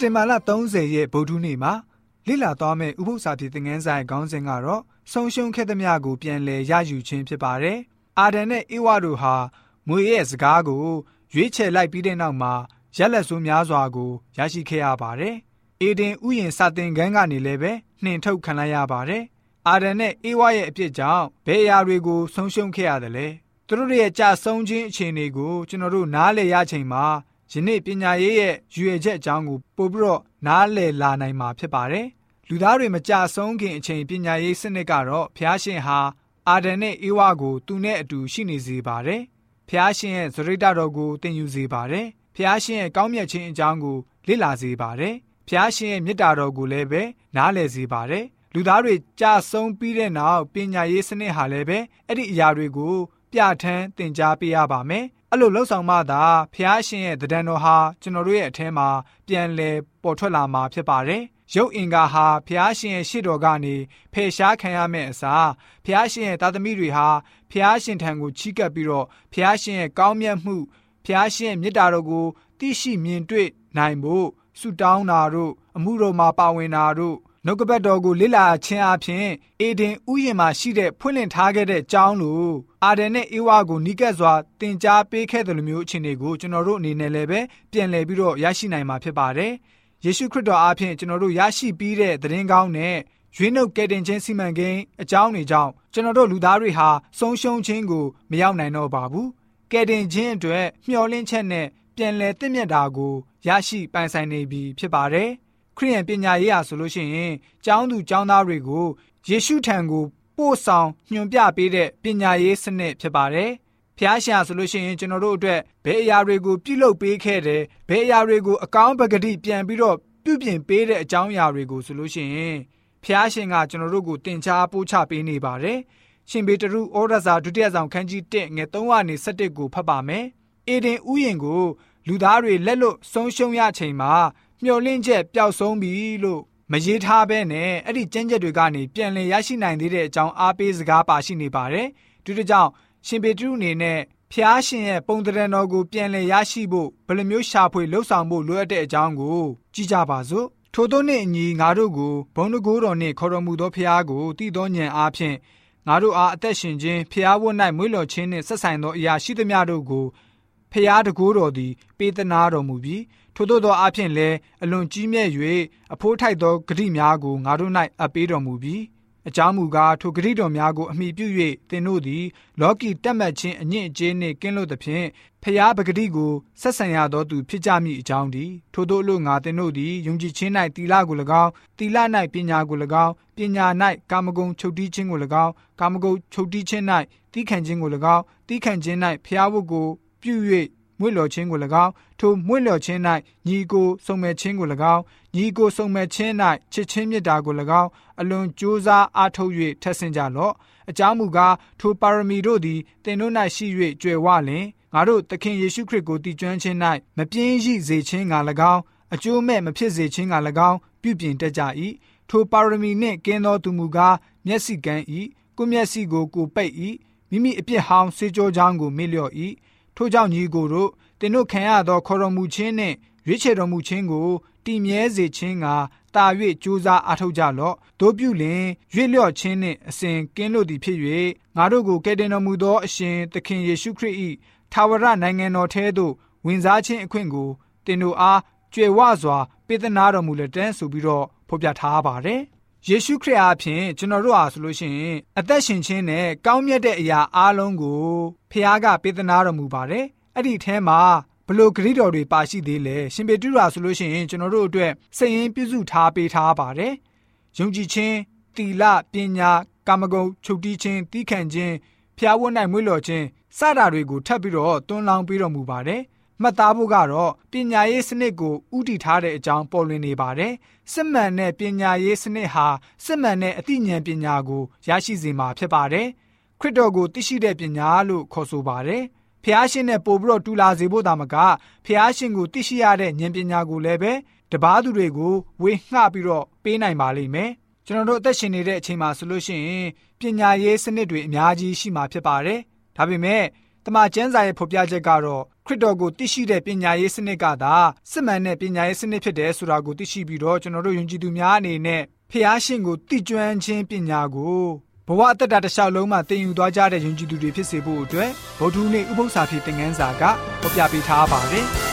တင်ဘာလ30ရက်ဗုဒ္ဓနေ့မှာလိလာသွားမဲ့ဥပုသ္စာပြေသင်ငန်းဆိုင်ခေါင်းစဉ်ကတော့ဆုံးရှုံးခဲ့သမျှကိုပြန်လည်ရယူခြင်းဖြစ်ပါတယ်။အာဒန်နဲ့ဧဝတို့ဟာမွေရဲ့စကားကိုရွေးချယ်လိုက်ပြီးတဲ့နောက်မှာရက်လက်ဆိုးများစွာကိုရရှိခဲ့ရပါတယ်။အေဒင်ဥယျင်စာတင်ခန်းကနေလည်းပဲနှင်ထုတ်ခံလိုက်ရပါတယ်။အာဒန်နဲ့ဧဝရဲ့အပြစ်ကြောင့်ဘယ်အရာတွေကိုဆုံးရှုံးခဲ့ရတယ်လဲ။သူတို့ရဲ့ကြာဆုံးခြင်းအခြေအနေကိုကျွန်တော်တို့နားလည်ရချိန်မှာ ယနေ့ပညာရေးရဲ့ရွေချက်အကြောင်းကိုပို့ပြီးတော့နားလည်လာနိုင်မှာဖြစ်ပါတယ်။လူသားတွေမကြဆုံးခင်အချိန်ပညာရေးစနစ်ကတော့ဖျားရှင်ဟာအာဒန်နဲ့ဧဝကိုသူနဲ့အတူရှိနေစေပါတယ်။ဖျားရှင်ရဲ့ဇရိတတော်ကိုသင်ယူစေပါတယ်။ဖျားရှင်ရဲ့ကောင်းမြတ်ခြင်းအကြောင်းကိုလေ့လာစေပါတယ်။ဖျားရှင်ရဲ့မေတ္တာတော်ကိုလည်းပဲနားလည်စေပါတယ်။လူသားတွေကြာဆုံးပြီးတဲ့နောက်ပညာရေးစနစ်ဟာလည်းပဲအဲ့ဒီအရာတွေကိုပြဋ္ဌာန်းသင်ကြားပေးရပါမယ်။ အဲ့လိုလှုပ်ဆောင်မှသာဖះရှင်ရဲ့တဒံတော်ဟာကျွန်တော်တို့ရဲ့အထဲမှာပြန်လည်ပေါ်ထွက်လာမှာဖြစ်ပါတယ်။ရုပ်အင်္ဂါဟာဖះရှင်ရဲ့ရှေ့တော်ကနေဖယ်ရှားခံရမယ့်အစားဖះရှင်ရဲ့သားသမီးတွေဟာဖះရှင်ထံကိုချီးကပ်ပြီးတော့ဖះရှင်ရဲ့ကောင်းမြတ်မှုဖះရှင်ရဲ့မေတ္တာတော်ကိုသိရှိမြင်တွေ့နိုင်ဖို့ဆုတောင်းတာတို့အမှုတော်မှာပါဝင်တာတို့ နှုတ်ကပတ်တော်ကိုလေ့လာခြင်းအပြင်အေဒင်ဥယျာဉ်မှာရှိတဲ့ဖွင့်လှစ်ထားခဲ့တဲ့ကျောင်းလိုအာဒန်နဲ့အေဝါကိုနီးကပ်စွာတင် जा ပေးခဲ့တယ်လို့မျိုးအခြေအနေကိုကျွန်တော်တို့အနေနဲ့လည်းပဲပြန်လည်ပြီးတော့ရရှိနိုင်မှာဖြစ်ပါတယ်။ယေရှုခရစ်တော်အားဖြင့်ကျွန်တော်တို့ရရှိပြီးတဲ့သတင်းကောင်းနဲ့ရွေးနှုတ်ကယ်တင်ခြင်းစီမံကိန်းအကြောင်းတွေကြောင့်ကျွန်တော်တို့လူသားတွေဟာဆုံးရှုံးခြင်းကိုမရောက်နိုင်တော့ပါဘူး။ကယ်တင်ခြင်းအတွက်မျှော်လင့်ချက်နဲ့ပြန်လည်တင့်မြတ်တာကိုရရှိပိုင်ဆိုင်နေပြီဖြစ်ပါတယ်။ ခရိယန်ပညာရေးဟာဆိုလို့ရှိရင်ကျောင်းသူကျောင်းသားတွေကိုယေရှုထံကိုပို့ဆောင်ညွှန်ပြပေးတဲ့ပညာရေးစနစ်ဖြစ်ပါတယ်။ဖျားရှာဆိုလို့ရှိရင်ကျွန်တော်တို့အတွက်ဘယ်အရာတွေကိုပြုလုပ်ပေးခဲ့တယ်ဘယ်အရာတွေကိုအကောင်းပကတိပြန်ပြီးတော့ပြုပြင်ပေးတဲ့အကြောင်းအရာတွေကိုဆိုလို့ရှိရင်ဖျားရှင်ကကျွန်တော်တို့ကိုတင် जा ပို့ချပေးနေပါတယ်။ရှင်ဘေတရုဩရစာဒုတိယဆောင်ခန်းကြီး1ငယ်3ကနေ7ကိုဖတ်ပါမယ်။အေဒင်ဥယျင်ကိုလူသားတွေလက်လွတ်ဆုံးရှုံးရချိန်မှာ မျောလင့်ချက်ပျောက်ဆုံးပြီလို့မရေးထားဘဲနဲ့အဲ့ဒီကျင့်ချက်တွေကနေပြန်လည်ရရှိနိုင်သေးတဲ့အကြောင်းအားပေးစကားပါရှိနေပါတယ်။ဒီတကြောင့်ရှင်ပေတရုအနေနဲ့ဖျားရှင်ရဲ့ပုံတရံတော်ကိုပြန်လည်ရရှိဖို့ဘယ်လိုမျိုးရှာဖွေလှုပ်ဆောင်ဖို့လိုအပ်တဲ့အကြောင်းကိုကြည့်ကြပါစို့။ထို့သောနှင့်အညီငါတို့ကိုဘုံတကိုးတော်နှင့်ခေါ်တော်မူသောဖျားကိုတည်သောဉာဏ်အားဖြင့်ငါတို့အားအသက်ရှင်ခြင်းဖျားဝတ်၌မွေးလျော်ခြင်းနှင့်ဆက်ဆိုင်သောအရာရှိသမျှတို့ကို ဖျားတကိုးတော်သည် ပေးသနာတော်မူပြီးထို့သောသောအဖြစ်လည်းအလွန်ကြီးမြတ်၍အဖိုးထိုက်သောဂတိများကိုငါတို့၌အပ်ပေးတော်မူပြီးအကြောင်းမူကားထိုဂတိတော်များကိုအမိပြု၍သင်တို့သည် လောကီတက်မှတ်ခြင်းအညစ်အကြေးနှင့်ကင်းလွတ်သဖြင့်ဖျားပဂတိကိုဆက်ဆံရသောသူဖြစ်ကြမည်အကြောင်းဒီထို့သောအလို့ငါသင်တို့သည်ယုံကြည်ခြင်း၌တီလာကို၎င်းတီလာ၌ပညာကို၎င်းပညာ၌ကာမဂုဏ်ချုပ်တီးခြင်းကို၎င်းကာမဂုဏ်ချုပ်တီးခြင်း၌တီးခံခြင်းကို၎င်းတီးခံခြင်း၌ဖျားဝတ်ကို ပြု၍မွေ့လျော်ခြင်းကို၎င်းထိုမွေ့လျော်ခြင်း၌ညီကိုစုံမဲ့ခြင်းကို၎င်းညီကိုစုံမဲ့ခြင်း၌ချစ်ချင်းမေတ္တာကို၎င်းအလွန်ကြိုးစားအားထုတ်၍ထက်ဆင့်ကြလော့အကြောင်းမူကားထိုပါရမီတို့သည်သင်တို့၌ရှိ၍ကြွယ်ဝလင်ငါတို့သခင်ယေရှုခရစ်ကိုတည်ကျွမ်းခြင်း၌မပြင်းရိစေခြင်းက၎င်းအကျိုးမဲ့မဖြစ်စေခြင်းက၎င်းပြုပြင်တတ်ကြ၏ထိုပါရမီနှင့်ကင်းသောသူမူကားမျက်စိကန်း၏ကိုမျက်စိကိုကိုပိတ်၏မိမိအပြစ်ဟောင်းစေကြောချောင်းကိုမေ့လျော့၏ ထို့ကြောင့်ညီကိုတို့တင်တို့ခံရသောခေါ်တော်မူခြင်းနှင့်ရွေးချယ်တော်မူခြင်းကိုတည်မြဲစေခြင်းကတာ၍ကြိုးစားအားထုတ်ကြလော့တို့ပြုလင်ရွေ့လျော့ခြင်းနှင့်အစဉ်ကင်းလို့သည်ဖြစ်၍ငါတို့ကိုကယ်တင်တော်မူသောအရှင်သခင်ယေရှုခရစ်၏ထာဝရနိုင်ငံတော်ထဲသို့ဝင်စားခြင်းအခွင့်ကိုတင်တို့အားကြွယ်ဝစွာပေးသနာတော်မူလက်တန်းဆိုပြီးတော့ဖော်ပြထားပါတယ် ယေရှုခရစ်အားဖြင့်ကျွန်တော်တို့အားဆိုလို့ရှိရင်အသက်ရှင်ခြင်းနဲ့ကောင်းမြတ်တဲ့အရာအလုံးကိုဖခင်ကပေးသနာတော်မူပါတယ်အဲ့ဒီထဲမှာဘလို့ဂရိတော်တွေပါရှိသေးလဲရှင်ပေတုရာဆိုလို့ရှိရင်ကျွန်တော်တို့အတွက်စည်ရင်ပြုစုထားပေးထားပါတယ်ယုံကြည်ခြင်းတီလပညာကာမဂုဏ်ချုပ်တီးခြင်းတီးခံခြင်းဖျားဝတ်၌မွေးလျော်ခြင်းစတာတွေကိုထပ်ပြီးတော့တွန်းလောင်းပေးတော်မူပါတယ် မှတ်သားဖို့ကတော့ပညာရေးစနစ်ကိုဥတည်ထားတဲ့အကြောင်းပေါ်လွင်နေပါတယ်စစ်မှန်တဲ့ပညာရေးစနစ်ဟာစစ်မှန်တဲ့အသိဉာဏ်ပညာကိုရရှိစေမှာဖြစ်ပါတယ်ခရစ်တော်ကိုသိရှိတဲ့ပညာလို့ခေါ်ဆိုပါတယ်ဖះရှင်နဲ့ပို့ပြီးတော့တူလာစေဖို့တာမကဖះရှင်ကိုသိရှိရတဲ့ဉာဏ်ပညာကိုလည်းပဲတပားသူတွေကိုဝေငှပြီးတော့ပေးနိုင်ပါလိမ့်မယ်ကျွန်တော်တို့အသက်ရှင်နေတဲ့အချိန်မှာဆိုလို့ရှိရင်ပညာရေးစနစ်တွေအများကြီးရှိမှာဖြစ်ပါတယ်ဒါပေမဲ့တမန်ကျမ်းစာရဲ့ဖော်ပြချက်ကတော့ ခရစ်တော်ကိုသိရှိတဲ့ပညာရေးစနစ်ကသာစစ်မှန်တဲ့ပညာရေးစနစ်ဖြစ်တယ်ဆိုတာကိုသိရှိပြီးတော့ကျွန်တော်တို့ယုံကြည်သူများအနေနဲ့ဖျားရှင်ကိုသိကျွမ်းခြင်းပညာကိုဘဝအတ္တတစ်လျှောက်လုံးမှာသင်ယူသွားကြတဲ့ယုံကြည်သူတွေဖြစ်စေဖို့အတွက်ဗုဒ္ဓဟူးနေ့ဥပုသ္စာဖြစ်တဲ့ငန်းစာကဖော်ပြပေးထားပါတယ်။